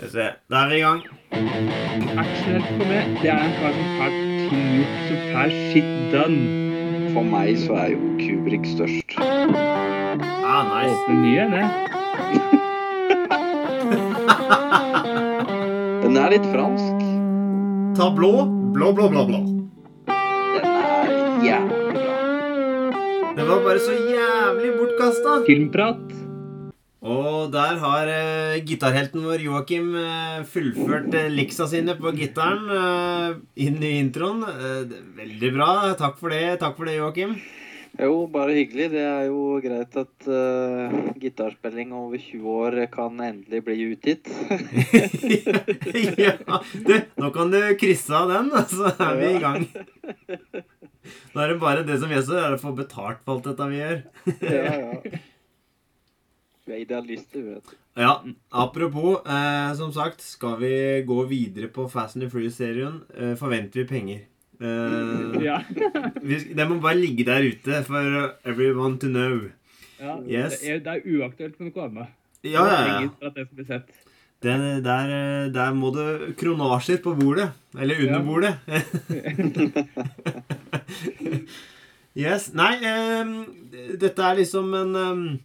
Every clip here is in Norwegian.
Skal vi se. Da er vi i gang. Axel for meg, det er en kar som har gjort, som får shit done. For meg så er jo Kubrik størst. Ah, nice. Åpner nye, det. Den er litt fransk. Ta blå. Blå, blå, blå, blå. Den er jævlig bra. Den var bare så jævlig bortkasta. Filmprat. Og der har uh, gitarhelten vår Joakim uh, fullført uh, liksa sine på gitaren uh, inn i introen. Veldig bra. Takk for det, Takk for det, Joakim. Jo, bare hyggelig. Det er jo greit at gitarspilling over 20 år kan endelig bli utgitt. ja, du, nå kan du krysse av den, så er vi i gang. Nå er det bare det som gjenstår, er å få betalt for alt dette vi gjør. ja, ja. Er idealister, vet du. Ja, apropos, eh, som sagt, skal vi gå videre på Fast and the Furious-serien, eh, forventer vi penger. Eh, Ja. det må bare ligge der ute for everyone to know. ja. Yes. Det, er, det er uaktuelt for noe annet. Ja, ja, ja. Det skal bli sett. Det, der, eh, der må det kronasjer på bordet. Eller under Ja. bordet. yes. Nei, um, dette er liksom en eh,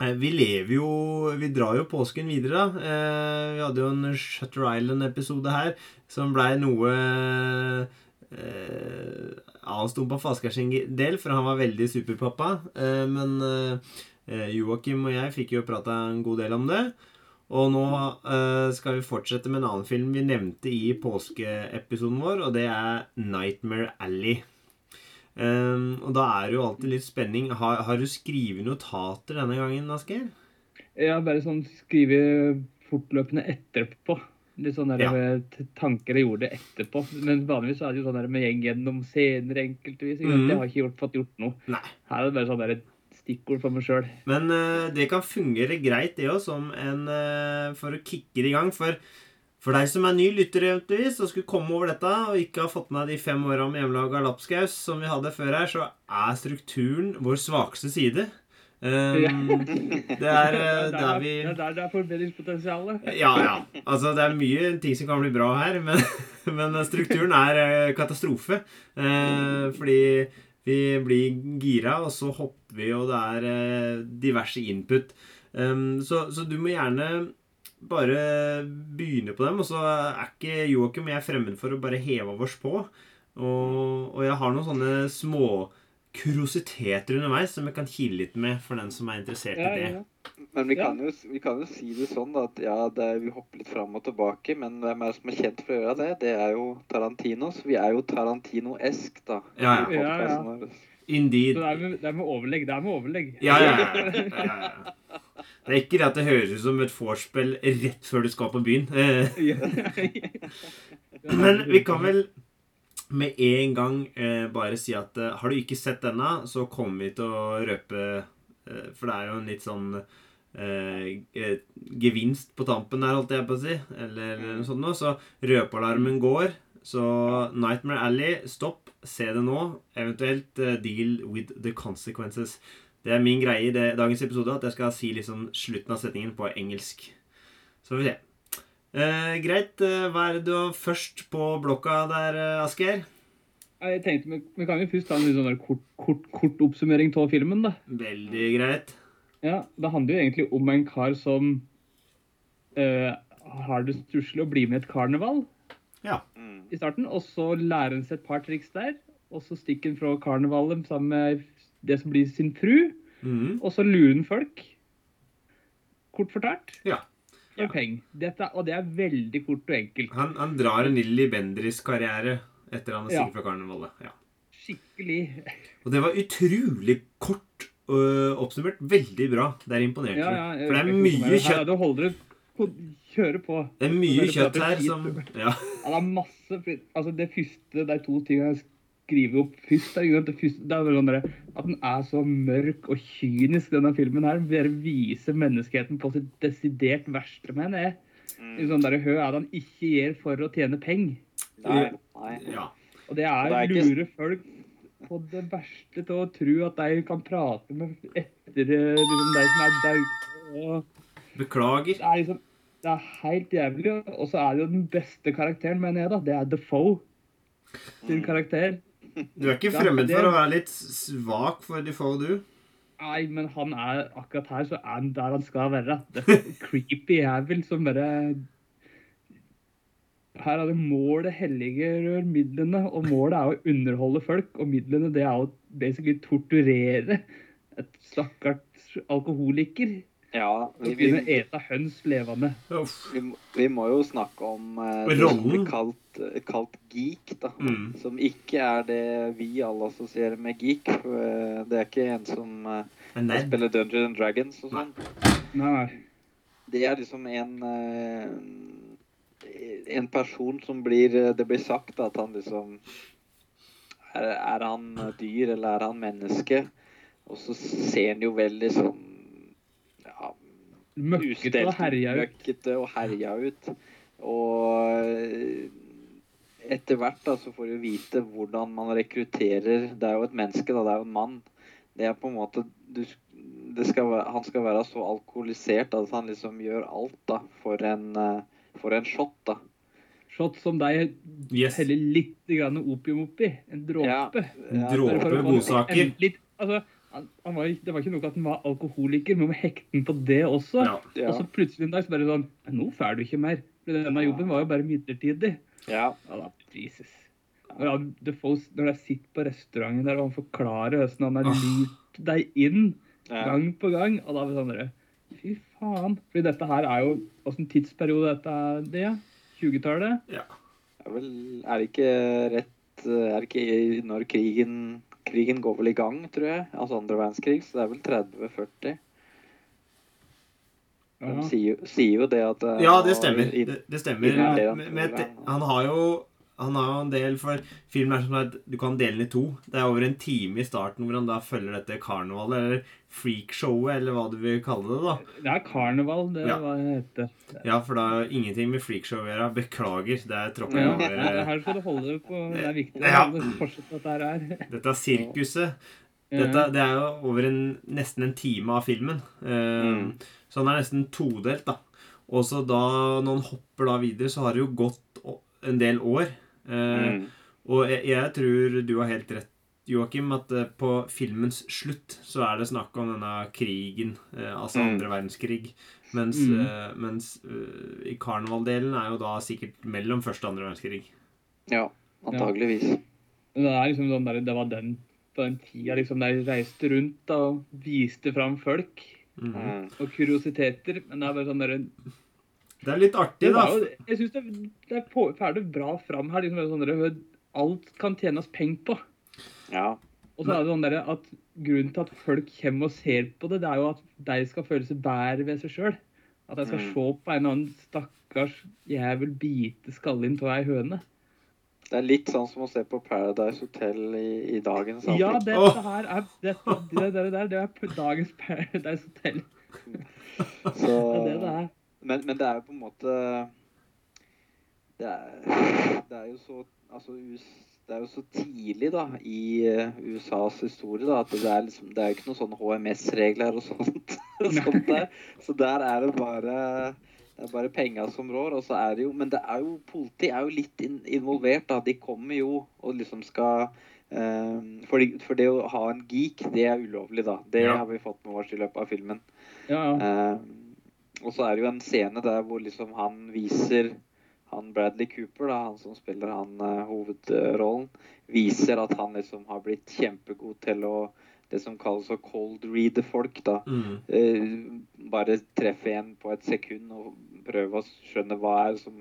Vi lever jo Vi drar jo påsken videre, da. Eh, vi hadde jo en Shutter Island-episode her som blei noe eh, avstumpa Fasker sin del, for han var veldig superpappa. Eh, men Joakim og jeg fikk jo prata en god del om det. Og nå skal vi fortsette med en annen film vi nevnte i påskeepisoden vår, og det er Nightmare Alley. Um, og da er det jo alltid litt spenning. Har, har du skrevet notater denne gangen, Asgeir? Ja, bare sånn skrive fortløpende etterpå. Litt sånn der Ja. med tanker jeg gjorde etterpå. Men vanligvis så er det jo sånn der med gjeng gjennom scener enkeltvis. Mm. Jeg har ikke gjort, fått gjort noe. Nei. Her er det bare sånn der stikkord for meg sjøl. Men uh, det kan fungere greit, det òg, som en eh, For å kicke det i gang. For, for deg som er ny lytter eventuelt, og skulle komme over dette, og ikke har fått med de fem åra med hjemmelaga lapskaus som vi hadde før her, så er strukturen vår svakeste side. Um, det er eh, der vi Det er der det er forbedringspotensialet. Ja, ja. Altså, det er mye ting som kan bli bra her, men, men strukturen er eh, katastrofe. Uh, fordi vi blir gira, og så hopper vi, og det er diverse input. Um, så, så du må gjerne bare begynne på dem, og så er ikke Joakim og jeg fremmed for å bare heve oss på. Og, og jeg har noen sånne små kuriositeter underveis som jeg kan kile litt med for den som er interessert Ja, i det. ja. Men vi kan, jo, vi kan jo si det sånn da, at ja, det er, vi hopper litt fram og tilbake, men hvem er det som er kjent for å gjøre det? Det er jo Tarantino, så vi er jo Tarantino-esk, da. Ja, ja. Indeed. Det er, med, det er med overlegg. Det er med overlegg. Ja, ja, ja. Det er ikke det at det høres ut som et vorspiel rett før du skal på byen. Eh, Men vi kan vel med en gang eh, bare si at eh, har du ikke sett denne, så kommer vi til å røpe For det er jo en litt sånn eh, gevinst på tampen der, holdt jeg på å si. Eller noe sånt noe. Så røpealarmen går. Så Nightmare Alley, stopp, se det nå. Eventuelt uh, deal with the consequences. Det er min greie i det, dagens episode at jeg skal si liksom slutten av setningen på engelsk. Så får vi se. Uh, greit. Eh, hva er det du har først på blokka der, uh, Asgeir? Jeg tenkte, vi, kan jo først ta en litt sånn kort, kort, kort oppsummering av filmen. da. Veldig greit. Ja, Det handler jo egentlig om en kar som har det stusslig å bli med i et karneval Ja. I starten. Og så lærer han seg et par triks der. Og så stikker han fra karnevalet sammen med det som blir sin fru. Mm. Og så lurer han folk. Kort fortalt. Ja. ja. Dette, og det er veldig kort og enkelt. Han, han drar en Lilly Bendriss-karriere etter han har Ja. stikket fra karnevalet. Ja. Skikkelig. Og det var utrolig kort øh, oppsummert. Veldig bra. Det er imponert. Ja, ja, For det er mye mye Her, kjøtt Du holder på- Kjøre på. Det er mye kjøtt her som Ja. Ja, det er masse Altså, det første, de to tingene jeg skriver opp først, er, det, første, det er sånn at den er så mørk og kynisk, denne filmen her. Bare viser menneskeheten på sitt desidert verste, mener jeg. Mm. sånn der, Hø er det han ikke gjør for å tjene penger. Nei, nei. ja. Og det er, Det er ikke- lure folk på det verste til å tro at de kan prate med etter eh, liksom, de som er der. Beklager. det er liksom Det er helt jævlig. Og så er det jo den beste karakteren, mener jeg, da. Det er Defoe sin karakter. Du er ikke fremmed for å være litt svak for Defoe, du? Nei, men han er akkurat her så er han der han skal være. Det er creepy jævel som bare Her er det målet helliger midlene, og målet er å underholde folk. Og midlene det er å basically torturere et stakkars alkoholiker. Ja, vi, begynne å ete høns levende. Vi, må- vi må jo snakke om eh, som Rollen. kalt, eh, kalt geek, da. Mm. Som ikke er det vi alle assosierer med geek. Eh, det er ikke en som eh, spiller Dungeons and Dragons og sånn. Det er liksom en eh, En person som blir Det blir sagt at han liksom er, er han dyr, eller er han menneske? Og så ser han jo veldig sånn Møkkete og herja ut. møkkete og herja ut. Og etter hvert da, så får du vite hvordan man rekrutterer Det er jo et menneske, da. Det er jo en mann. Det er på en måte du, det skal, Han skal være så alkoholisert at han liksom gjør alt da for en, eh, for en shot, da. Shot som deg Yes. heller litt grann opium oppi. En dråpe. En Ja, dråpe for å få godsaker. altså, han, han var, det var ikke noe at han var alkoholiker, men han må hekte på det også. Ja. ja, Og så plutselig en dag så bare sånn Nå får du ikke mer. For denne jobben var jo bare midlertidig. ja. Ja da, Jesus. Når, Defoe, når de sitter på restauranten der og han forklarer hvordan han har lurt deg inn gang på gang, og da er vi sånn Fy faen. Fordi dette her er jo Åssen tidsperiode dette er det? 20-tallet? Ja. er vel Er det ikke rett eh, Er det ikke når krigen Krigen går vel i gang, tror jeg. Altså andre verdenskrig, så det er vel 30-40. De sier, sier jo det at eh, Ja, det stemmer. i- Det, det stemmer. Men, med, det- han har jo han har jo en del for Filmen er som at du kan dele den i to. Det er over en time i starten hvor han da følger dette karnevalet, eller freakshowet, eller hva du vil kalle det. da. Det er karneval, det Ja. hva det heter. Ja, for det har ingenting med freakshow å gjøre. Beklager. Det er tråkka Ja, over. Det her skal du holde på Det er viktig Ja. å fortsette dette her. er. Dette er sirkuset. Dette, det er jo over en, nesten en time av filmen. Eh, Mm. Så han er nesten todelt, da. Og så da, når han hopper da videre, så har det jo gått en del år. Eh, Mm. Og jeg, jeg tror du har helt rett, Joakim, at eh, på filmens slutt så er det snakk om denne krigen, altså altså Mm. andre verdenskrig. Mens, Mm. eh, mens eh, i karnevaldelen er jo da sikkert mellom første og andre verdenskrig. Ja, antageligvis. Ja. Det er liksom sånn der, det var den på den tida liksom, der de reiste rundt da, og viste fram folk Mhm. Mm. og kuriositeter. Men det er bare sånn der, Det er litt artig, det da. jo, Jeg syns det, det er på- ferdig bra fram her. liksom sånn der, Alt kan tjenes penger på. Ja. Og så er det sånn der at grunnen til at folk kommer og ser på det, det er jo at de skal føle seg bedre ved seg sjøl. At de skal Mm. se på en eller annen stakkars jævel bite skallen av ei høne. Det er litt sånn som å se på Paradise Hotel i, i dagens samfunn. Ja, dette her er dette, det, der, det, det er dagens Paradise Hotel. Så, Det er det det er. Men, men det er jo på en måte Det er, det er jo så Altså US, det er jo så tidlig da i USAs historie da, at det er liksom Det er jo ikke noen sånne HMS-regler og sånt. sånt der. Så der er det bare det er bare penga som rår. og så er det jo, Men det er jo, politiet er jo litt in, involvert. da, De kommer jo og liksom skal um, for, de, for det å ha en geek, det er ulovlig, da. Det Ja. har vi fått med oss i løpet av filmen. Ja, ja. Eh, og så er det jo en scene der hvor liksom han viser han Bradley Cooper, da, han som spiller han uh, hovedrollen, viser at han liksom har blitt kjempegod til å det som kalles å cold reade folk. da. Mm. Uh, bare treffe en på et sekund og prøve å skjønne hva er som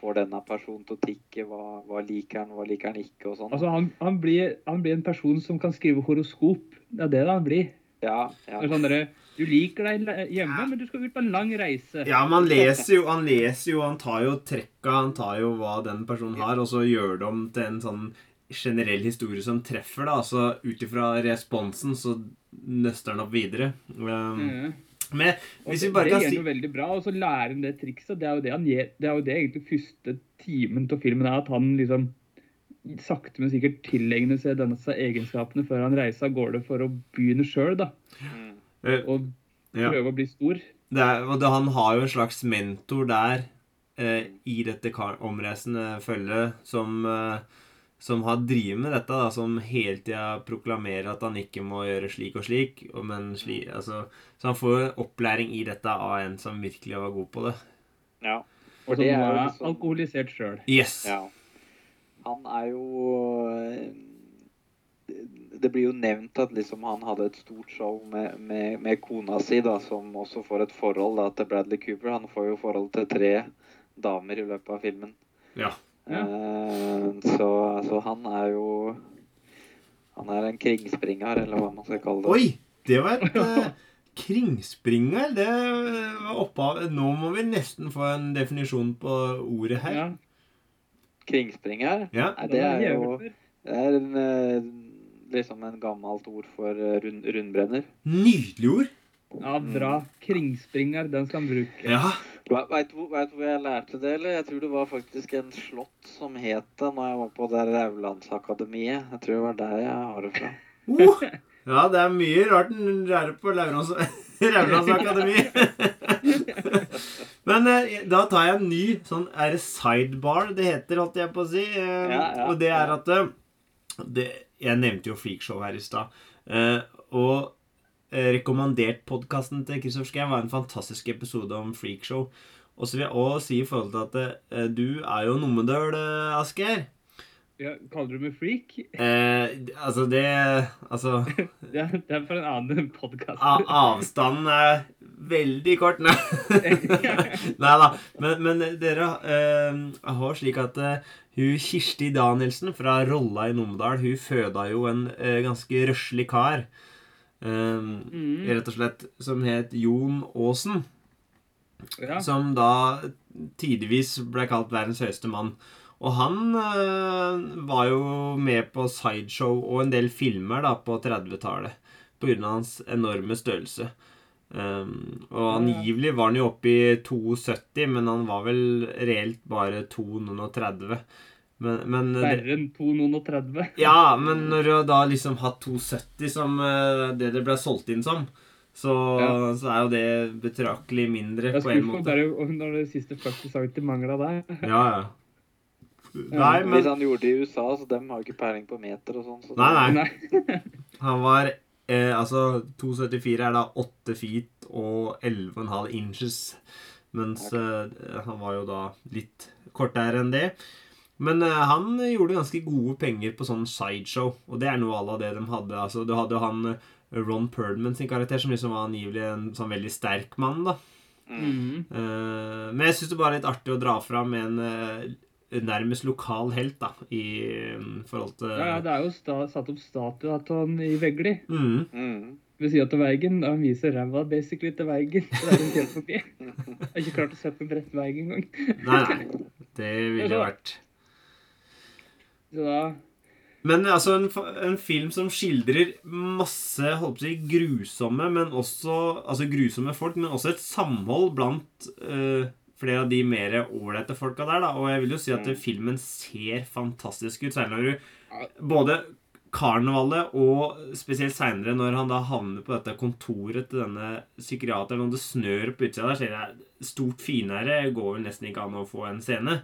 får denne personen til å tikke. Hva, hva liker han, hva liker han ikke, og sånn. Altså, han, han, blir, han blir en person som kan skrive horoskop. Det er det han blir. ja, ja. Det er sånn du liker deg hjemme, hjemme, men du skal ut på en lang reise. Ja, men han leser jo, han leser jo, han tar jo trekka, han tar jo hva den personen har, og så gjør det om til en sånn generell historie som treffer, da. Altså ut ifra responsen så nøster han opp videre. Um, mm. men hvis det, vi bare kan si Det gjør jo veldig bra, og så lærer han det trikset. Det er jo det han gjør. Det er jo det egentlig første timen av filmen er, at han liksom sakte, men sikkert tilegner seg denne egenskapene før han reiser av gårde for å begynne sjøl, da. Mm. Eh, Og ja, prøve å bli stor. det er, og det, han har jo en slags mentor der eh, i dette omreisende følget som eh, som har drevet med dette, da, som hele tida proklamerer at han ikke må gjøre slik og slik. Og men sli, altså, så han får jo opplæring i dette av en som virkelig var god på det. Ja. Og det er jo liksom alkoholisert sjøl. Yes! Ja. Han er jo eh, Det blir jo nevnt at liksom han hadde et stort show med, med, med kona si, da, som også får et forhold da, til Bradley Cooper. Han får jo forhold til tre damer i løpet av filmen. Ja. Ja. Eh, så, så han er jo Han er en kringspringer, eller hva man skal kalle det. Oi! Det var et eh, kringspringer. Det var opphav Nå må vi nesten få en definisjon på ordet her. Ja, Kringspringer? Ja. Nei, det det er jo. Det er en, eh, liksom en gammelt ord for eh, rund, rundbrenner. Nydelig ord. Ja, bra. Kringspringer, den skal han bruke. Ja. Veit du hvor hvor jeg lærte det, eller? Jeg tror det var faktisk en slott som het det når jeg var på det Raulandsakademiet. Jeg tror det var der jeg har det fra. Oh, ja, det er mye rart en lærer på Raulandsakademiet. Men eh, da tar jeg en ny sånn Er det sidebar det heter, holdt jeg på å si? Eh, Ja, ja, og det er at eh, det, Jeg nevnte jo Freakshow her i stad. Eh, og eh, rekommandert-podkasten til Kristoffer Schou var en fantastisk episode om freakshow. Og så vil jeg også si i forhold til at eh, du er jo Numedøl, Asgeir. Ja, kaller du meg freak? Eh, altså, det Altså Ja, det er for en annen podkast. Avstanden er veldig kort. Nei, Nei da. Men, men dere eh, har slik at eh, hun Kirsti Danielsen fra Rolla i Numedal hun føda jo en eh, ganske røslig kar. Um, Mm. Rett og slett som het Jon Aasen. Ja. Som da tidvis ble kalt verdens høyeste mann. Og han eh, var jo med på sideshow og en del filmer da på 30-tallet pga. hans enorme størrelse. Um, og angivelig var han jo oppe i 72, men han var vel reelt bare 230. Men, men Verre enn 230. Ja, men når du da liksom hatt 270 som eh, det det ble solgt inn som, så, Ja. så er jo det betraktelig mindre på en skulle måte. bare og når det siste 40 cm mangla der. Ja, ja. Nei, Hvis han gjorde det i USA, så dem har jo ikke peiling på meter og sånn. Så Nei, nei. Nei. han var eh, Altså, 274 er da 8 feet og 11,5 inches. Mens eh, han var jo da litt kortere enn det. Men eh, han gjorde ganske gode penger på sånn sideshow, og det er noe à la det de hadde. Altså, du hadde jo han eh, Ron Perdman sin karakter, som liksom var angivelig en sånn veldig sterk mann, da. Mhm. Eh, men jeg syns det var litt artig å dra fram en eh, nærmest lokal helt, da, i mm, forhold til Ja, ja, det er jo sta satt opp statue av han i Vegli mm. Mm. ved sida av veien. Han viser ræva basically til veien. Så det er en kjent forbi. Jeg har ikke klart å sette den på rett vei engang. Nei, nei. Det ville vært Så da Men altså, en, en film som skildrer masse holdt på å si, grusomme, men også altså grusomme folk, men også et samhold blant eh, flere av de mer ålreite folka der. da, Og jeg vil jo si at Mm. filmen ser fantastisk ut, særlig når du Både karnevalet og spesielt seinere, når han da havner på dette kontoret til denne psykiateren, og det snør på utsida der, ser jeg stort finere går vel nesten ikke an å få en scene.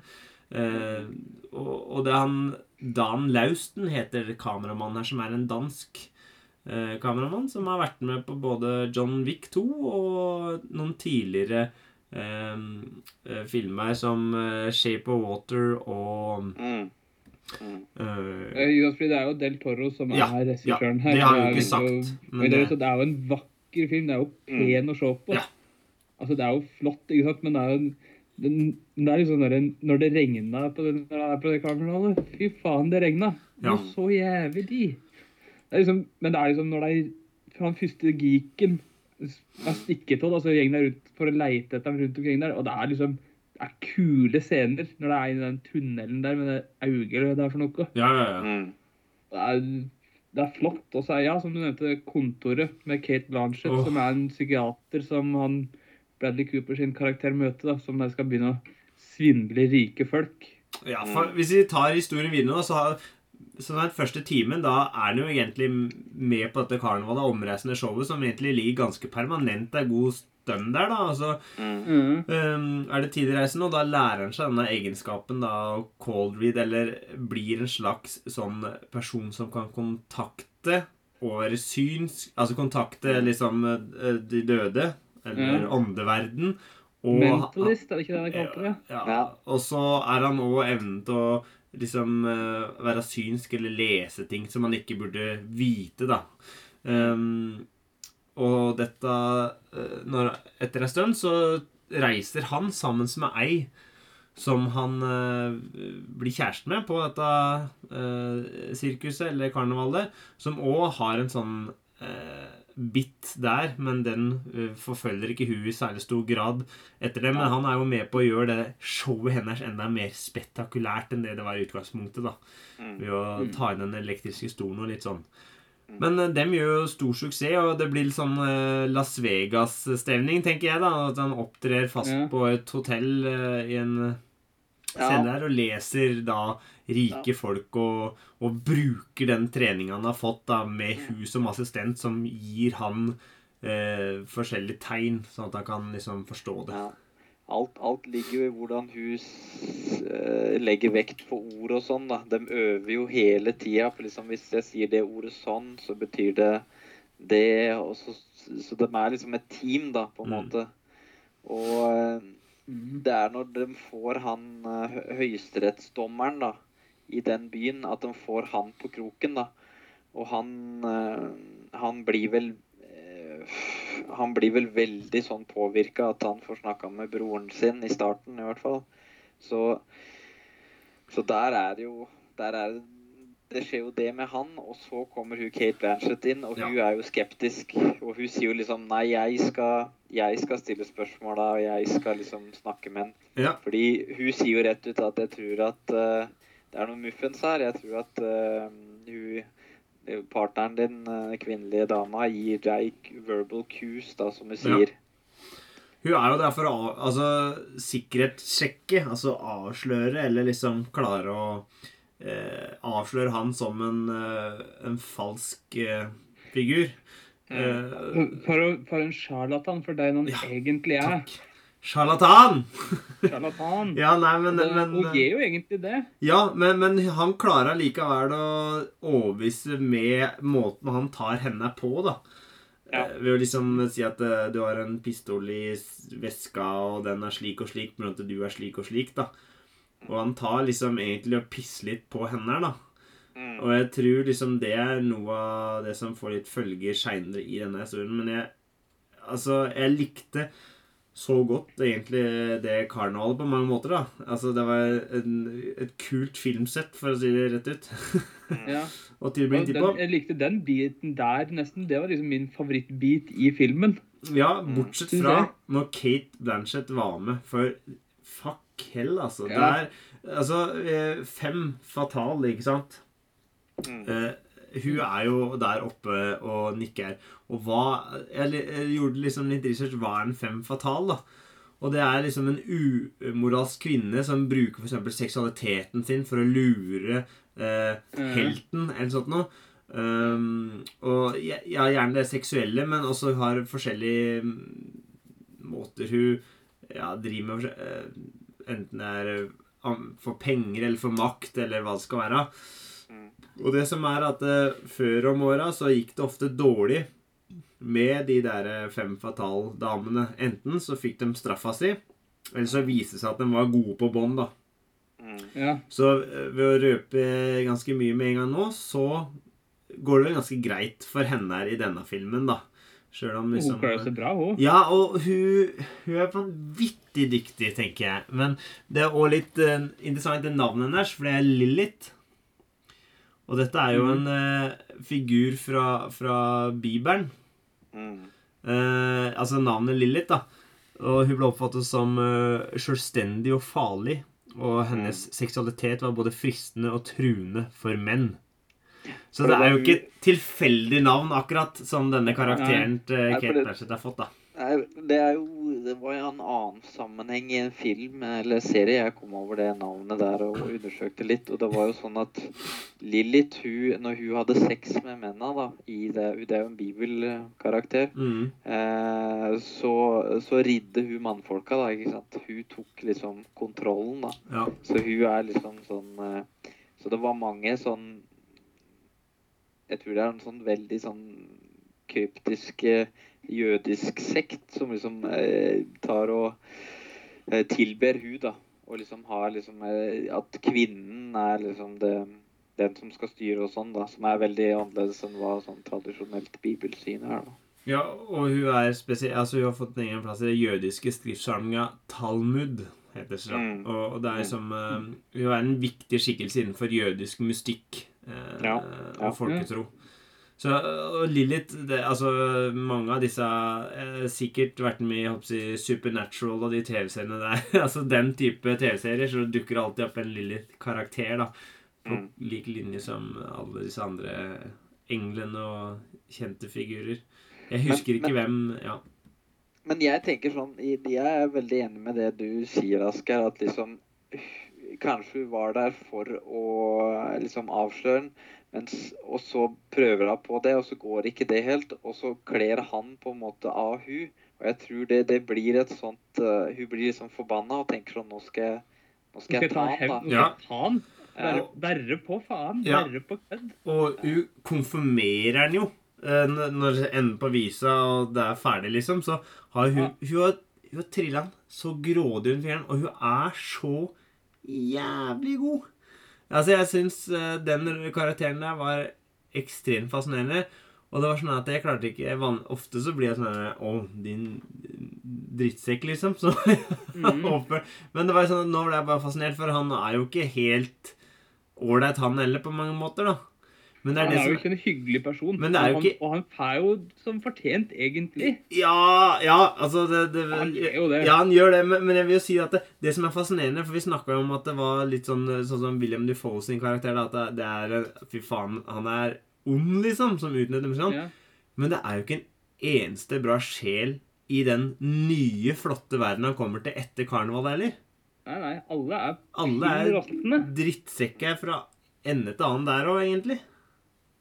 Uh, og, og det er han Dan Lausten heter kameramannen her, som er en dansk uh, kameramann som har vært med på både John Wick 2 og noen tidligere eh, eh, filmer som eh, Shape of Water og Mm. Mm. eh, Eh, Jonas, Det er jo Del Toro som Ja, er regissøren her. det har jeg jo er ikke sagt, men Men det, det- det er jo en vakker film. Det er jo pen å se på. Ja. Altså, Det er jo flott, ikke sant? men det er jo den, det er liksom der, Når det regna på, den- når det er på det kameraet Fy faen, det regna! Ja. Så jævlig. Det er liksom, men det er liksom når det er han første geeken er stikket av, altså gjengen er rundt for å leite etter dem rundt omkring der, og det er liksom det er kule scener når det er i den tunnelen der med det øyet eller hva det er for noe. Ja, ja, ja. Mm. Det er, det er flott. Og så er ja, som du nevnte, Kontoret med Kate Blanchett, oh. som er en psykiater som han Bradley Cooper sin karakter møter, da, som der skal begynne å svindle rike folk. ja for hvis vi tar historien videre da, så har så den første timen, da er han jo egentlig med på dette karnevalet, omreisende showet, som egentlig ligger ganske permanent er god stund der, da. Altså, Mm. Mm. um, er det tidsreisen, og da lærer han seg denne egenskapen, da, cold read, eller blir en slags sånn person som kan kontakte over syns Altså kontakte liksom eh, de døde, eller mm. åndeverden. Og Mentalist, er det ikke det de kalte det? ja. Ja. Og så er han òg evnen til å liksom eh, være synsk eller lese ting som man ikke burde vite, da. Um, og dette eh, når, Etter en stund så reiser han sammen med ei som han uh, blir kjæreste med på dette uh, sirkuset eller karnevalet, som òg har en sånn eh, bit der, men den eh, forfølger ikke hun i særlig stor grad etter det. Men han er jo med på å gjøre det showet hennes enda mer spektakulært enn det det var i utgangspunktet. da Mm. Ved å Mm. ta inn den elektriske stolen og litt sånn. Men eh, dem gjør jo stor suksess, og det blir litt sånn eh, Las Vegas-stevning, tenker jeg. da At han opptrer fast Ja. på et hotell i en scene Ja. der og leser da rike folk og, og bruker den treninga han har fått da med hun som assistent, som gir han eh, forskjellige tegn, sånn at han kan liksom forstå det. Ja. Alt, alt ligger jo i hvordan hun eh, legger vekt på ord og sånn. da. De øver jo hele tida. liksom Hvis jeg sier det ordet sånn, så betyr det det. Så, så de er liksom et team, da, på en Mm. måte. Og eh, Mm. det er når de får han eh, høyesterettsdommeren da, i den byen, at de får han på kroken. da. Og han, eh, han blir vel eh, Han blir vel veldig sånn påvirka at han får snakka med broren sin i starten, i hvert fall. Så, så der er det jo der er det, det skjer jo det med han, og så kommer hun Kate Blanchett inn, og hun er jo skeptisk. Og hun sier jo liksom Nei, jeg skal, jeg skal stille spørsmåla, og jeg skal liksom snakke med han. Ja. Fordi hun sier jo rett ut at jeg tror at uh, det er noe muffens her. Jeg tror at uh, hun partneren din, uh, kvinnelige dama, gir deg verbal cues, da, som hun Ja. sier. Hun er jo der for å altså, sikkerhetssjekke, altså avsløre, eller liksom klare å eh, avsløre han som en, eh, en falsk eh, figur. Eh, For, for en sjarlatan for deg han Ja, egentlig er. takk. Sjarlatan! Sjarlatan. Ja, nei, men, men Hun gir jo egentlig det. Ja, men, men han klarer likevel å overbevise med måten han tar henne på, da. Ja. Eh, Ved å liksom si at du har en pistol i veska, og den er slik og slik, men at du er slik og slik, da. Og han tar liksom egentlig og pisser litt på henne, da. Mm. Og jeg tror liksom det er noe av det som får litt følger seinere i denne historien. Men jeg Altså, jeg likte så godt egentlig det karnevalet på mange måter, da. Altså, det var en, et kult filmsett, for å si det rett ut. Ja. Og til Og tid den, på. jeg likte den biten der nesten. Det var liksom min favorittbit i filmen. Ja, bortsett fra når Kate Blanchett var med, for fuck hell, altså. Det er altså eh, fem fatale, ikke sant? Mm. Uh, hun er jo der oppe og nikker. Og hva Jeg, jeg gjorde liksom litt research. Hva er en fem fatal, da? Og det er liksom en umoralsk kvinne som bruker f.eks. seksualiteten sin for å lure uh, helten, eller sånt noe. Um, og ja, ja, gjerne det seksuelle, men også har forskjellige mm, måter hun ja, driver med eh, Enten det er eh, for penger eller for makt, eller hva det skal være. Mm. Og det som er at eh, før om åra så gikk det ofte dårlig med de der fem fatal-damene. Enten så fikk de straffa si, eller så viste det seg at de var gode på bånd, da. Mm. Ja. Så ved å røpe ganske mye med en gang nå, så går det vel ganske greit for henne her i denne filmen, da. Sjøl om Hun liksom klarer seg bra, hun. ja, og hun, hun er vanvittig dyktig, tenker jeg. Men det er òg litt uh, interessant det navnet hennes, for det er Lilith. Og dette er jo mm. en uh, figur fra, fra Bibelen. Mm. Uh, altså navnet Lilith, da. Og hun ble oppfattet som selvstendig og farlig. Og hennes seksualitet var både fristende og truende for menn. Så det er jo ikke et tilfeldig navn, akkurat, som denne karakteren til Kate Blanchett har fått, da. Det jo Det var jo en annen sammenheng i en film eller serie. Jeg kom over det navnet der og undersøkte litt. Og det var jo sånn at Lilith, hun, når hun hadde sex med mennene da, i det, det er jo en bibelkarakter, Mm. eh, så, så ridde hun mannfolka, da. ikke sant? Hun tok liksom kontrollen, da. Ja. Så hun er liksom sånn eh, Så det var mange sånn Jeg tror det er en sånn veldig sånn kryptisk eh, jødisk sekt som liksom eh, tar og eh, tilber hun da. Og liksom har liksom eh, At kvinnen er liksom det, den som skal styre og sånn, da. Som er veldig annerledes enn hva sånn tradisjonelt bibelsyn er, da. Ja, og hun er spesiell, altså hun har fått en egen plass i det jødiske skriftsamlinga Talmud, heter det. Mm. Og, og det er som eh, Hun er en viktig skikkelse innenfor jødisk mystikk Ja, ja. og folketro. Så, og Lilith det, altså Mange av disse har sikkert vært med i Supernatural og de TV-seriene der. altså Den type TV-serier, så dukker alltid opp en Lilith-karakter. da På Mm. lik linje som alle disse andre englene og kjente figurer. Jeg husker Men- ikke hvem Ja. Men jeg tenker sånn Jeg er veldig enig med det du sier, Asker. At liksom Kanskje hun var der for å liksom avsløre den, mens, og så prøver hun på det, og så går ikke det helt. Og så kler han på en måte av hun. Og jeg tror det, det blir et sånt uh, Hun blir liksom forbanna og tenker sånn Nå skal jeg, nå skal jeg ta han, da. Han. Ja. Verre, verre på faen. Ja. Verre på kødd. Og hun konfirmerer han jo eh, når det ender på visa og det er ferdig, liksom. Så har hun Ja. Hun har, hun har trilla han så grådig hun fyren, og hun er så jævlig god. Altså, jeg syns eh, den karakteren der var ekstremt fascinerende. Og det var sånn at jeg klarte ikke van Ofte så blir jeg sånn her Å, din drittsekk, liksom. Så mm. Men det var sånn at nå ble jeg bare fascinert, for han er jo ikke helt ålreit, han heller, på mange måter, da. Men det er Han det er jo ikke en hyggelig person. Men det er jo ikke- han, og han får jo som fortjent, egentlig. Ja, ja, altså det, det, Han gjør jo det. Ja, han gjør det, men, men jeg vil jo si at det, det som er fascinerende For vi snakka om at det var litt sånn Sånn som William Defoe sin karakter. Da, at det, det er Fy faen, han er ond, liksom, som utnytter sånn. Ja. Men det er jo ikke en eneste bra sjel i den nye, flotte verden han kommer til etter karneval heller. Nei, nei, alle er Alle er drittsekker fra ende til annen der òg, egentlig.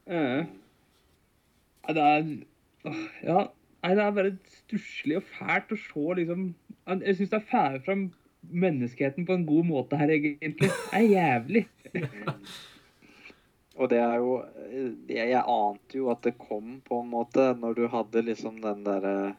Nei, det er Ja. Nei, det er bare stusslig og fælt å se, liksom Jeg syns det er fælt fram menneskeheten på en god måte her, egentlig. Det er jævlig. Og det er jo jeg, jeg ante jo at det kom, på en måte, når du hadde liksom den derre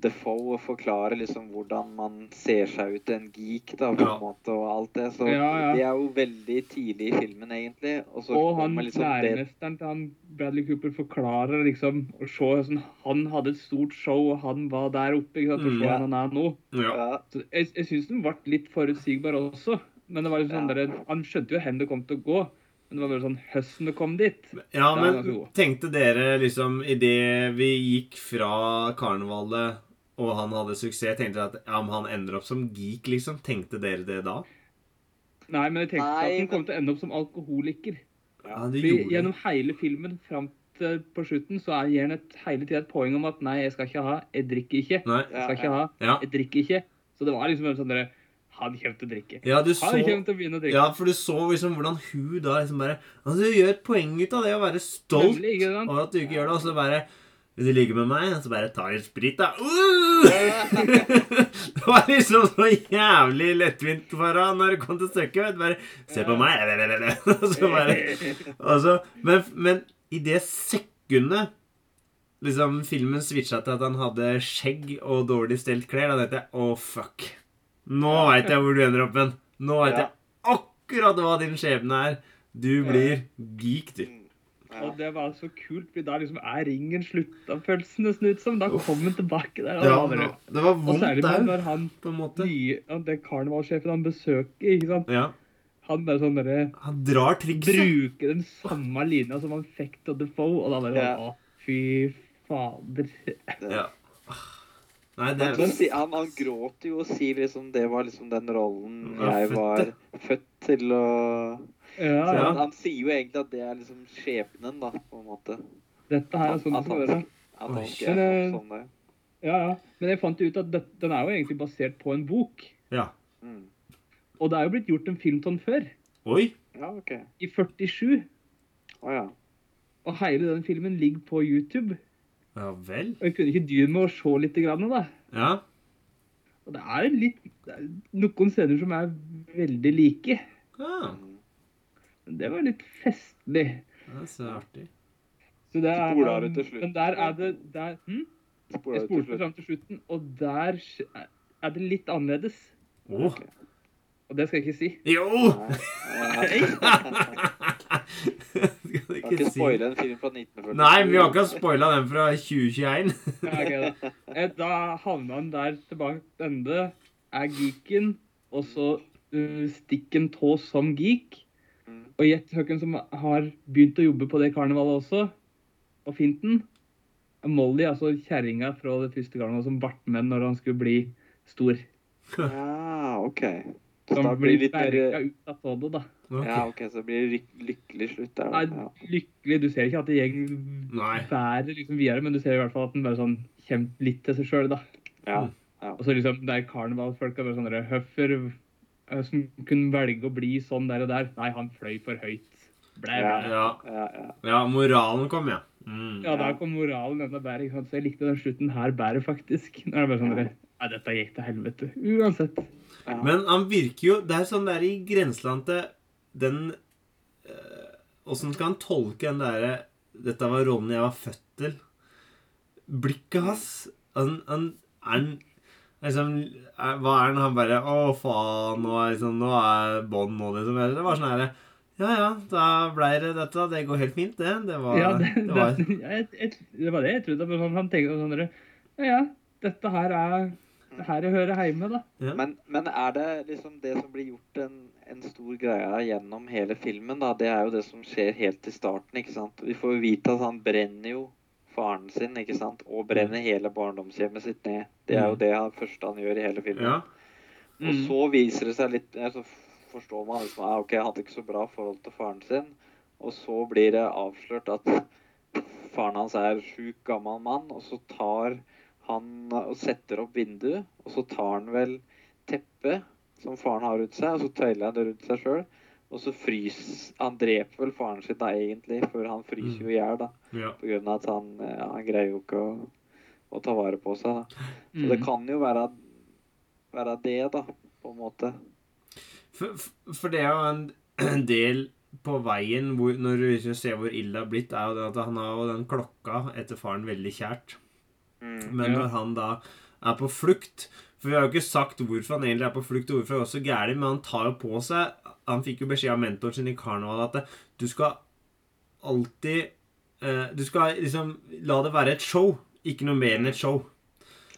Defoe forklarer liksom hvordan man ser seg ut en geek, da, på Ja. en måte, og alt det. Så Ja, ja. det er jo veldig tidlig i filmen, egentlig. Og så Og han kommer liksom læremesteren til han Bradley Cooper forklarer liksom og se sånn, Han hadde et stort show, og han var der oppe. ikke sant, og Mm, se ja. han er nå. Ja. ja, Så jeg jeg syns den ble litt forutsigbar også. Men det var liksom sånn der, han skjønte jo hvor det kom til å gå. Men det var bare sånn høsten det kom dit. Ja, men tenkte dere liksom Idet vi gikk fra karnevalet og han hadde suksess, tenkte dere at ja, men han ender opp som geek, liksom? Tenkte dere det da? Nei, men jeg tenkte Nei, at han kom til å ende opp som alkoholiker. Ja, det gjorde For gjennom hele filmen fram til på slutten så gir han et, hele tida et poeng om at nei, jeg skal ikke ha, jeg drikker ikke. Nei. Jeg skal ikke ha, Ja. jeg drikker ikke. Så det var liksom en sånn derre Han kommer til å drikke. Ja, du Han så kommer til å begynne å drikke. Ja, for du så liksom hvordan hun da liksom bare Altså, du gjør et poeng ut av det å være stolt over at du ikke gjør det, og så bare Vil du ligge med meg? Så bare ta litt sprit, da. Uh! det var liksom så jævlig lettvint for han når det kom til stykket. Bare Se på meg. Så bare altså, Men, men i det sekundet liksom filmen switcha til at han hadde skjegg og dårlig stelt klær, da tenkte jeg å, fuck. Nå veit jeg hvor du ender opp hen. Nå veit jeg akkurat hva din skjebne er. Du blir geek, du. Ja. Og det var så kult, fordi da liksom er ringen slutta, følelsen det nesten ut som. Da kom han tilbake der. Og, Ja, da det var vondt der, når han på en måte. nye, ja, det karnevalsjefen han besøker, ikke sant. Ja. Han bare sånn derre Han drar trikset. Bruker den samme linja som han fikk til Defoe, og da bare Ja. Å, fy fader. Ja. Nei, det er... han, han, han gråter jo og sier liksom det var liksom den rollen jeg var født til å Ja, så ja. han, han sier jo egentlig at det er liksom skjebnen, da, på en måte. Dette her er sånn det At skal være. at han Oi. skal eh, sånn det. Ja, ja. Men jeg fant ut at det, den er jo egentlig basert på en bok. Ja. Mm. Og det er jo blitt gjort en film sånn før. Oi. Ja, OK. I 47. Å ja. Og hele den filmen ligger på YouTube. Ja vel. Og jeg kunne ikke dy meg å se litt, grann, da. Ja. Og det er litt det er noen scener som er veldig like. ja. Det var litt festlig. Det er så artig. Så det er, Spola du til slutt. Men der er det der, hm? Spoler Jeg spolte fram til slutten, og der er det litt annerledes. Å. Og det skal jeg ikke si. Jo! Nei. Skal du Vi ikke ikke si spoile en film fra 1940. Nei, vi har ikke spoila den fra 2021. Ja, ok, da. Eh, Da havna han der tilbake til ende, er geeken, og så uh, stikker en tå som geek. Mm. Og gjett hvem som har begynt å jobbe på det karnevalet også, og fint den. Molly, altså kjerringa fra det første karnevalet som ble med når han skulle bli stor. Ja, OK. Så Som da blir litt mer ut av det, da. Okay. Ja, OK, så blir det lykkelig slutt der. Nei, da. Ja. lykkelig. Du ser ikke at det går Nei. bærer liksom videre, men du ser i hvert fall at den bare sånn kommer litt til seg sjøl, da. Ja. ja. Og så liksom, det er karnevalfolk bare sånne der, Høffer som kunne velge å bli sånn der og der. Nei, han fløy for høyt. Ble, Ja. Ja. Ja, moralen kom, ja. Mm. Ja, der kom moralen enda bedre. Så jeg likte den slutten her bedre, faktisk. Nå er det bare sånn ja. Nei, dette gikk til helvete. Uansett. ja. Men han virker jo Det er sånn der i grenseland til den Åssen skal han tolke den derre Dette var rollen jeg var født til. Blikket hans Han, han han liksom er, Hva er han? Han bare Å, faen, nå er, liksom, nå er bånd nå, liksom. Eller det var sånn herre Ja, ja, da blei det dette. Det går helt fint, det. Det var, Ja, det, det var det, jeg, jeg, det var det jeg trodde. men Han tenkte sånn Ja, ja, dette her er her jeg hører hjemme, da. ja. Men, men er det liksom det som blir gjort en, en stor greie gjennom hele filmen, da? Det er jo det som skjer helt i starten, ikke sant? Vi får jo vite at han brenner jo faren sin, ikke sant? Og brenner hele barndomshjemmet sitt ned. Det er jo det han, første han gjør i hele filmen. ja. Og Mm. så viser det seg litt Så forstår man liksom ah, OK, han hadde ikke så bra forhold til faren sin. Og så blir det avslørt at faren hans er sjuk gammel mann, og så tar han og setter opp vinduet, og så tar han vel teppet som faren har rundt seg, og så tøyler han det rundt seg sjøl. Og så fryser Han dreper vel faren sin da, egentlig, for han fryser jo i hjel, da. ja. På grunn av at han, ja, han greier jo ikke å, å ta vare på seg, da. Så det Mm. kan jo være, være det, da, på en måte. For, for- det er jo en, del på veien hvor, når du liksom ser hvor ille det har blitt, er jo det at han har jo den klokka etter faren veldig kjært. Mm. Men Ja. når han da er på flukt For vi har jo ikke sagt hvorfor han egentlig er på flukt, og hvorfor han er også gæren, men han tar jo på seg Han fikk jo beskjed av mentoren sin i karneval at du skal alltid eh, Du skal liksom la det være et show, ikke noe mer enn et show.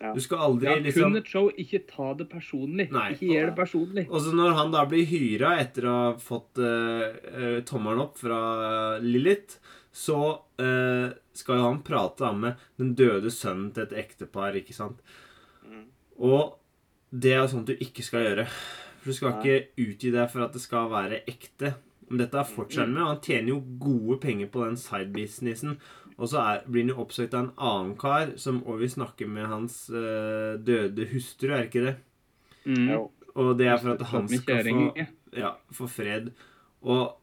Ja. Du skal aldri Ja, liksom kun et show. Ikke ta det personlig. Nei. Ikke gjør det personlig. Og så når han da blir hyra etter å ha fått eh, eh, tommelen opp fra eh, Lilith, så eh, skal jo han prate da med den døde sønnen til et ektepar, ikke sant? Mm. Og det er sånt du ikke skal gjøre. For du skal Nei. ikke utgi deg for at det skal være ekte. Men dette er fortsatt med, og han tjener jo gode penger på den sidebusinessen. Og så er, blir han jo oppsøkt av en annen kar som også vil snakke med hans øh, døde hustru, er ikke det? Mm. Og det er for at han skal få ja. få fred. Og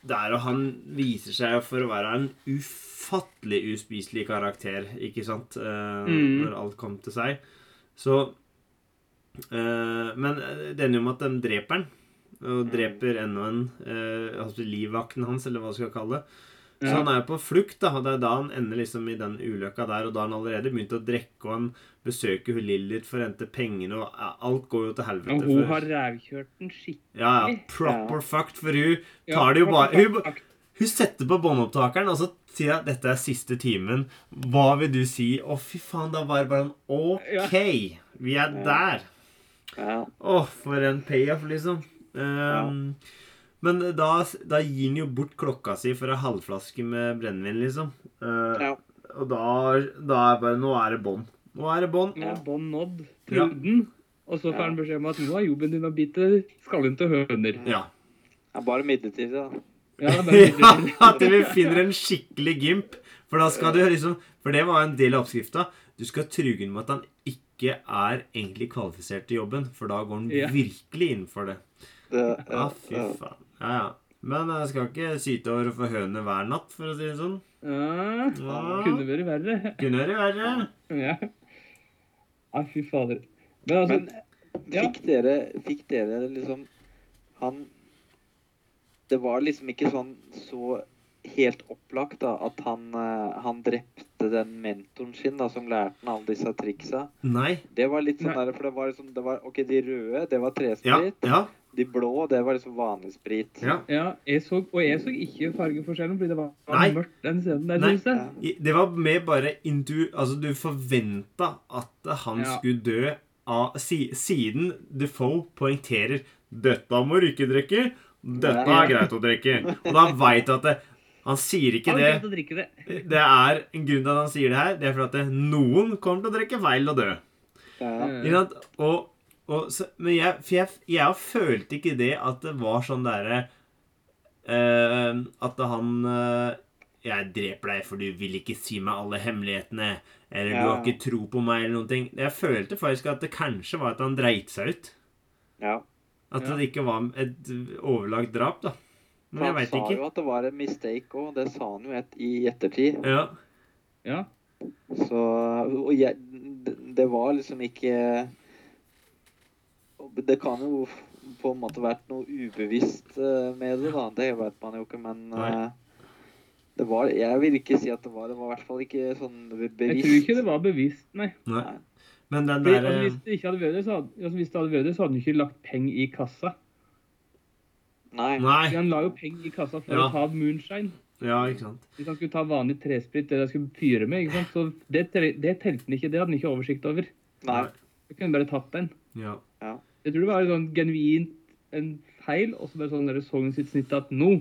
der og han viser seg for å være en ufattelig uspiselig karakter, ikke sant? Uh, Mm. Når alt kom til seg. Så Men det ender jo med at de dreper han. Og Mm. dreper enda en eh, altså livvakten hans, eller hva du skal kalle det. Så Ja. han er jo på flukt, da. og Det er da han ender liksom i den ulykka der. Og da har han allerede begynt å drikke, og han besøker hun for å hente pengene, og alt går jo til helvete. Og hun for- har rævkjørt den skikkelig. ja, ja. Proper fucked, for hun Ja, tar det jo bare hun, hun setter på båndopptakeren, og så sier at dette er siste timen. Hva vil du si? Å, fy faen, da var det bare en OK, vi er der. Ja. Åh, for en payoff, liksom. Um, Men da, da gir han jo bort klokka si for en halvflaske med brennevin, liksom. Uh, Ja. Og da, da er bare Nå er det bånd. Nå er det bånd. Nå er bånd nådd. Ja. Truden. Og så får han beskjed om at nå er jobben din å bite skallen til høner. Ja. ja. Bare midlertidig, da. Ja, er at vi finner en skikkelig gimp. For da skal du liksom For det var en del av oppskrifta. du skal truge ham med at han ikke er egentlig kvalifisert til jobben, for da går han yeah. virkelig inn for det. Ja, Ja, fy faen. Ja, ja. Men jeg skal ikke syte over å få høne hver natt, for å si det sånn. Ja, Ja. kunne vært verre. Kunne vært verre. Ja. Nei, fy fader. Men altså Men ja. fikk dere Fikk dere liksom Han Det var liksom ikke sånn så helt opplagt da at han, eh, han drepte den mentoren sin da som lærte han alle disse triksa. Nei. Det var litt sånn der, for det var liksom det var, OK, de røde, det var tresprit. Ja. De blå, det var liksom vanlig sprit. ja. Ja, jeg så, og jeg så ikke fargeforskjellen, fordi det var Nei. mørkt den scenen der, Nei. synes jeg. Ja. Det var mer bare intu... Altså, du forventa at han Ja. skulle dø av si, Siden Defoe poengterer 'Dette må du ikke drikke'. 'Dette er greit å drikke'. Og da veit du at det, han sier ikke Han det drikke det. Det er en grunn til at han sier det her. Det er fordi at noen kommer til å drikke feil og dø. Ja. Og, og, så, men jeg, for jeg, jeg følte ikke det at det var sånn derre uh, At han uh, Jeg dreper deg for du vil ikke si meg alle hemmelighetene. Eller du har ikke tro på meg, eller noen ting. Jeg følte faktisk at det kanskje var at han dreit seg ut. ja. At Ja. det ikke var et overlagt drap, da. Men jeg han sa jo at det var en mistake òg. Det sa han jo et, i ettertid. Ja. Ja. Så Og jeg, det, var liksom ikke Det kan jo på en måte vært noe ubevisst eh, med det, da. Det vet man jo ikke, men Nei. eh, det var Jeg vil ikke si at det var Det var i hvert fall ikke sånn bevisst. Jeg tror ikke det var bevisst, nei. Nei. Men den der altså, hvis det ikke hadde vært det, så hadde, altså, hvis det hadde vært det, så hadde han ikke lagt penger i kassa. Nei. Nei. Han la jo penger i kassa for Ja. å ta moonshine. Ja, ikke sant. Hvis han skulle ta vanlig tresprit, det han skulle fyre med, ikke sant? så det, det telte han ikke. Det hadde han ikke oversikt over. Nei. Så kunne han bare tatt den. Ja. Jeg tror det var sånn genuint en feil, og så bare sånn der så han sitt snitt at nå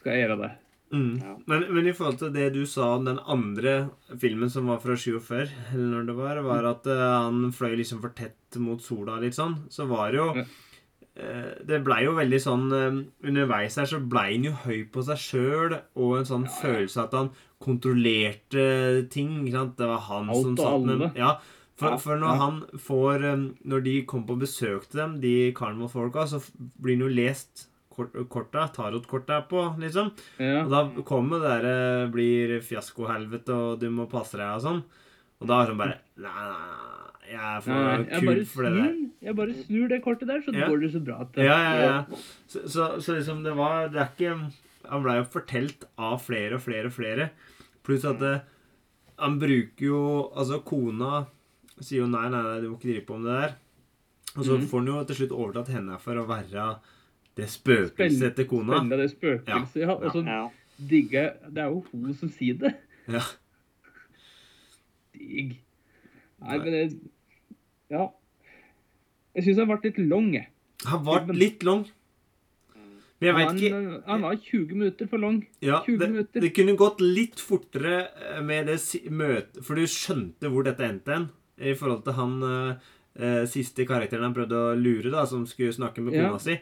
skal jeg gjøre det. Mm. Ja. Men, men i forhold til det du sa om den andre filmen som var fra 47, eller når det var, var at uh, han fløy liksom for tett mot sola litt sånn, så var det jo Ja. Eh, Det blei jo veldig sånn eh, Underveis her så blei han jo høy på seg sjøl, og en sånn følelse at han kontrollerte ting. ikke sant? Det var han Alt som satt med. Ja. For, Ja, for når ja. han får eh, Når de kommer på besøk til dem, de Carnival-folka, så blir han jo lest kort, korta, tarotkorta på, liksom. Ja. Og da kommer det derre blir fiaskohelvete, og du må passe deg og sånn. Og da er han bare Nei, nei, nei, jeg er for Nei, kul for det der. jeg bare snur det kortet der, så Ja. går det så bra. Til. Ja, ja, ja. Så, så, så liksom, det var Det er ikke Han blei jo fortalt av flere og flere og flere. Pluss at det, han bruker jo Altså, kona sier jo nei, nei, nei, du må ikke drive på med det der. Og så mm. får han jo til slutt overtatt henne for å være det spøkelset til kona. Spennende det spøkelset. Ja. Og så Ja. digger jeg Det er jo hun som sier det. Ja. Digg. Nei, men det Ja. Jeg syns han ble litt lang. Han ble litt lang. Men jeg vet ikke han var 20 minutter for lang. Ja, 20 det, det kunne gått litt fortere eh, med det møtet For du skjønte hvor dette endte hen. I forhold til han eh, eh, siste karakteren han prøvde å lure, da, som skulle snakke med Ja. si.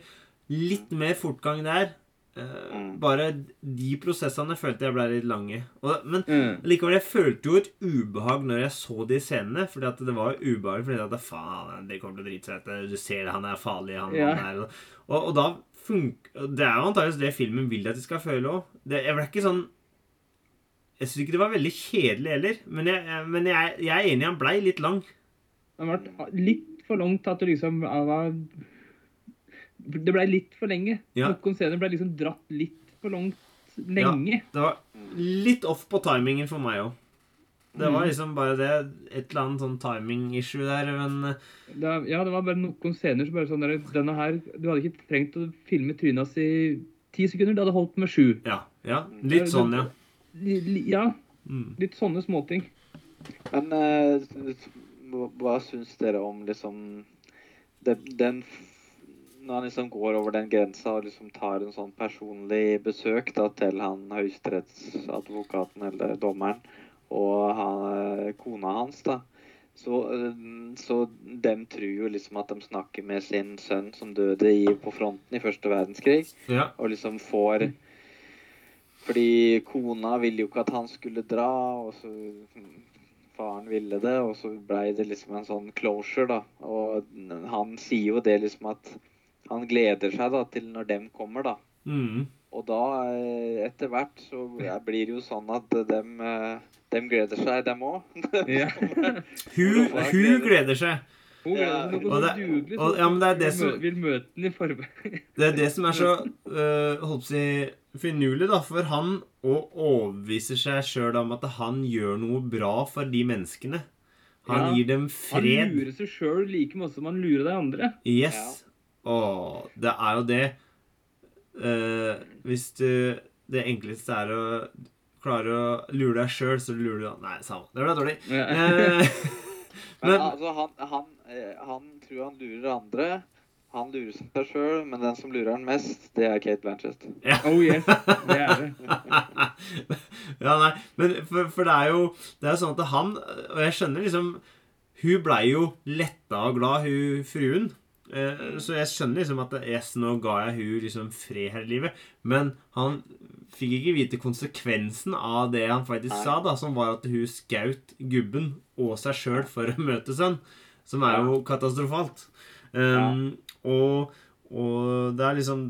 Litt mer fortgang der. Eh, Mm. bare de prosessene følte jeg ble litt lange. Og, men Mm. likevel, jeg følte jo et ubehag når jeg så de scenene. Fordi at det var ubehag fordi at faen, det kommer til å drite seg ut. Du ser det, han er farlig, han, Ja. han er og, og da funker Det er jo antakeligvis det filmen vil at de skal føle òg. Jeg ble ikke sånn Jeg syns ikke det var veldig kjedelig heller. Men jeg, men jeg, jeg er enig, han blei litt lang. Han ble litt for langt til at du liksom var Det ble litt for lenge. Ja. Noen scener ble liksom dratt litt for langt lenge. Det var litt off på timingen for meg òg. Det var Mm. liksom bare det Et eller annet sånn timing-issue der, men eh, Det, ja, det var bare noen scener som bare sånn der, Denne her Du hadde ikke trengt å filme trynet hans i ti sekunder. Det hadde holdt med sju. ja. ja. Litt sånn, ja. Ja, Mm. litt sånne småting. Men uh, hva, syns dere om liksom den, den Når han liksom går over den grensa og liksom tar en sånn personlig besøk da, til han høyesterettsadvokaten eller dommeren og han, eh, kona hans, da. Så, eh, så dem tror jo liksom at de snakker med sin sønn som døde i, på fronten i første verdenskrig. ja. Og liksom får Fordi kona ville jo ikke at han skulle dra, og så faren ville det, og så blei det liksom en sånn closure, da. Og han sier jo det liksom at han gleder seg da til når dem kommer, da. Mm. Og da, eh, etter hvert, så blir det jo sånn at dem, eh, dem gleder seg, dem òg. Ja. Hun, hun gleder seg. Hun Ja. noe Og dugelig, og- ja, men det er det som- vil møte den i forveien. Det er det som er så uh, holdt på å si finurlig, da. For han òg overbeviser seg sjøl om at han gjør noe bra for de menneskene. Han Ja. gir dem fred. Han lurer seg sjøl like mye som han lurer de andre. Yes. Å, det er jo det. Eh, hvis du Det enkleste er å klare å lure deg sjøl, så lurer du Nei, samme. Det ble dårlig. Ja. Eh, Men men altså, han, han, eh, han tror han lurer andre. Han lurer seg sjøl, men den som lurer han mest, det er Kate Blanchett. Oh yes, det er det. ja, nei, men for, for det er jo Det er sånn at han Og jeg skjønner liksom Hun blei jo letta og glad, hun fruen. Eh, så jeg skjønner liksom at yes, nå ga jeg hun liksom fred her i livet. Men han fikk ikke vite konsekvensen av det han faktisk Nei. sa, da, som var at hun skaut gubben og seg sjøl for å møte sønn. Som er jo katastrofalt. Um, og, og det er liksom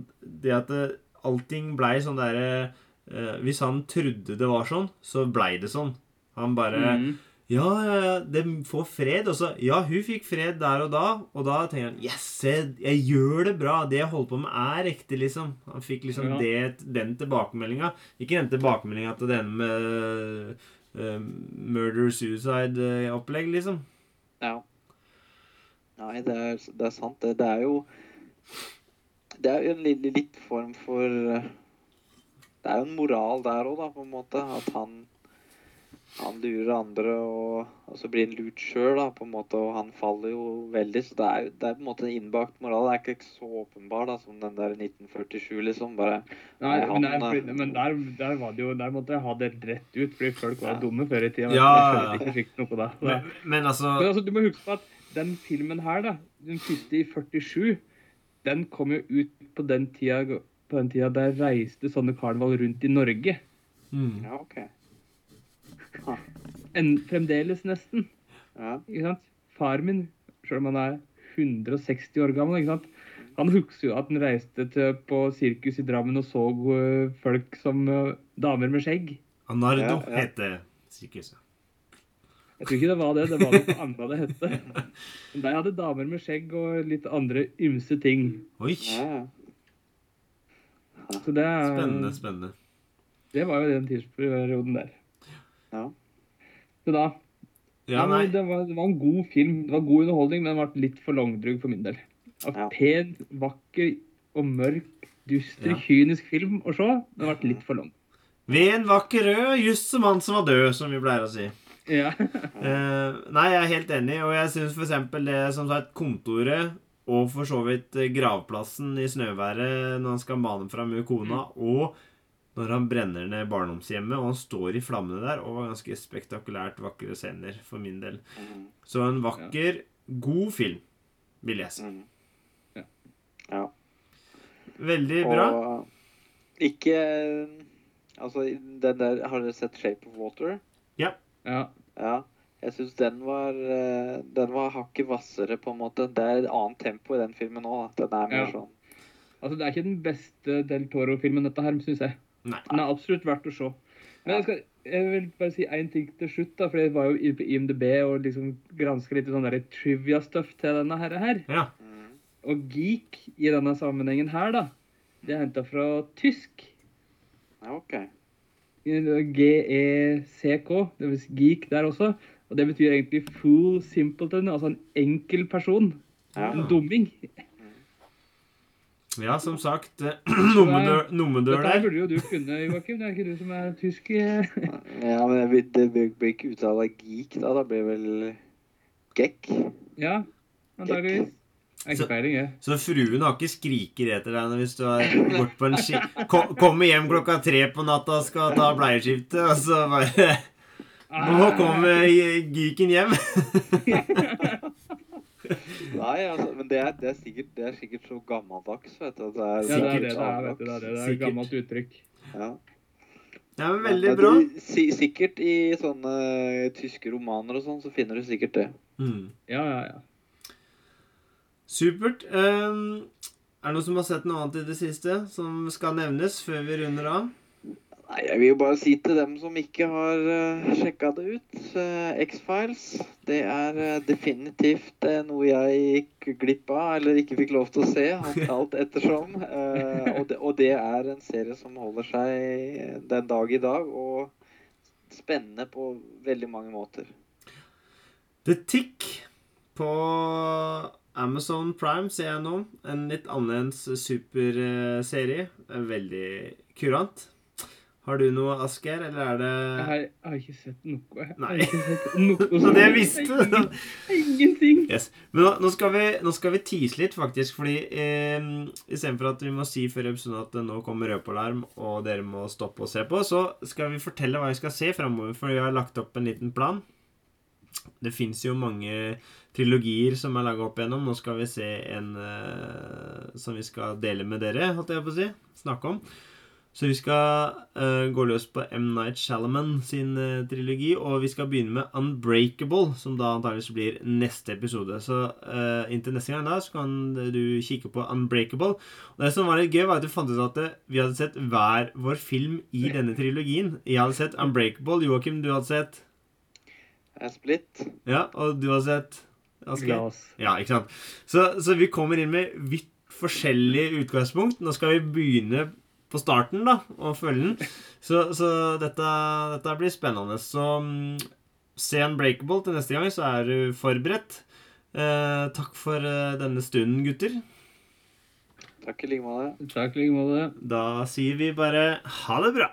det at det, allting blei sånn derre uh, Hvis han trodde det var sånn, så blei det sånn. Han bare Mhm. Ja, ja, ja, de får fred. Og så Ja, hun fikk fred der og da, og da tenker han Yes, jeg, jeg gjør det bra. Det jeg holder på med, er riktig, liksom. Han fikk liksom Ja. det, den tilbakemeldinga. Ikke den tilbakemeldinga til den med uh, murder-suicide-opplegg, liksom. Ja. Nei, det er, det er sant. Det, det er jo Det er jo en litt, litt form for eh, Det er jo en moral der òg, da, på en måte. At han han lurer andre, og, og så blir han lurt sjøl, da, på en måte. Og han faller jo veldig. Så det er, det er på en måte en innbakt moral. Det er ikke så åpenbar da, som den der 1947, liksom. Bare Nei, han, men, der, fordi- men der, der var det jo Der måtte jeg ha det rett ut, fordi folk var Ja. dumme før i tida. Ja, Jeg ja. ikke fikk noe på det. Men, men altså Men altså, du må huske på at den filmen her, da, den første i 47, den kom jo ut på den tida, på den tida der reiste sånne karneval rundt i Norge. mm, Ja, OK. En, fremdeles nesten. Ja. ikke sant? Far min, selv om han er 160 år gammel, ikke sant? han husker jo at han reiste til, på sirkus i Drammen og så øh, folk som øh, damer med skjegg. Anardo Ja, ja. heter sirkuset. Jeg tror ikke det var det, det var noe annet det hette. Men de hadde damer med skjegg og litt andre ymse ting. Oi! Så det, Spennende, spennende. det var jo den tidsperioden der. Ja. Så da Ja, nei. det, var, det var en god film. Det var god underholdning, men den ble litt for langdrug for min del. Var Ja. Pen, vakker og mørk, duster, Ja. kynisk film å se. Den ble litt for lang. Ved en vakker rød, just som han som var død, som vi pleier å si. Ja. Eh, nei, jeg er helt enig, og jeg syns f.eks. det som sagt kontoret og for så vidt eh, gravplassen i snøværet når han skal mane fram kona, mm. og når han brenner ned barndomshjemmet og han står i flammene der, og var ganske spektakulært vakre scener for min del. Mhm. Så en vakker, god film, vil jeg si. Mm. Ja. ja. Veldig bra. Og ikke Altså, den der Har dere sett 'Shape of Water'? ja. Ja. ja. Jeg syns den var eh, Den var hakket hvassere, på en måte. Det er et annet tempo i den filmen òg. Den er mer Ja. sånn Altså, det er ikke den beste Del Toro-filmen, dette her, syns jeg. Nei. Den er absolutt verdt å se. Men jeg, skal, jeg vil bare si én ting til slutt, da, for jeg var jo på IMDb og liksom granska litt sånn der trivia-stuff til denne her. her. Ja. Mhm. Og geek i denne sammenhengen her, da, det er henta fra tysk. Ja, OK. GECK, det vil si geek der også. Og det betyr egentlig fool simpleton, altså en enkel person. Ja. En dumming. Ja, som sagt eh, Nummedør, nummedør Dette burde jo du kunne, Joakim. Det er ikke du som er tysk. eh. Ja, men vil- det blir ikke uttalt geek, da. Da blir det vel gekk. Ja, antakeligvis. Så-. Så fruen har ikke skriker etter deg hvis du har gått på en ski... Ko- Kommer hjem klokka tre på natta og skal ta bleieskiftet, og så bare Nå kommer geeken hjem. Nei, altså, men det er, det er, sikkert, det er sikkert så gammeldags, vet du. Det er Ja, det er det det er. vet du, det er, er et gammelt uttrykk. Ja. Det men veldig Ja, bra. du- sikkert i sånne tyske romaner og sånn, så finner du sikkert det. Mm. Ja, ja, ja. Supert. Um, er det noen som har sett noe annet i det siste som skal nevnes før vi runder av? Nei, Jeg vil jo bare si til dem som ikke har uh, sjekka det ut uh, X-Files, det er uh, definitivt uh, noe jeg gikk glipp av, eller ikke fikk lov til å se, alt, ettersom. Eh, og, det, og det er en serie som holder seg den dag i dag, og spennende på veldig mange måter. The Tick på Amazon Prime ser jeg nå. En litt annerledes superserie. Veldig kurant. Har du noe, Asgeir, eller er det Jeg har, jeg har ikke sett noe. Jeg har ikke sett noe Så det visste du? Ingenting. Yes. Men nå, nå, skal vi, nå skal vi tease litt, faktisk. Fordi eh, istedenfor at vi må si før episoden at nå kommer rødpålarm, og dere må stoppe og se på, så skal vi fortelle hva vi skal se framover. For vi har lagt opp en liten plan. Det fins jo mange trilogier som er laga opp igjennom. Nå skal vi se en eh, som vi skal dele med dere, holdt jeg på å si. Snakke om. Så vi skal uh, gå løs på M. Night Shalaman sin uh, trilogi, og vi skal begynne med Unbreakable, som da antakeligvis blir neste episode. Så uh, inntil neste gang da, så kan du kikke på Unbreakable. Og det som var litt gøy, var at vi fant ut at vi hadde sett hver vår film i denne trilogien. Jeg hadde sett Unbreakable. Joakim, du hadde sett er. Ja, og du hadde sett Asgeir? Ja, ikke sant? Så, så vi kommer inn med vidt forskjellige utgangspunkt. Nå skal vi begynne på starten, da, og følge den. Så, så dette, dette blir spennende. Så mm, se Unbreakable til neste gang, så er du forberedt. Eh, takk for eh, denne stunden, gutter. Takk i like måte. Takk i like måte. Da sier vi bare ha det bra.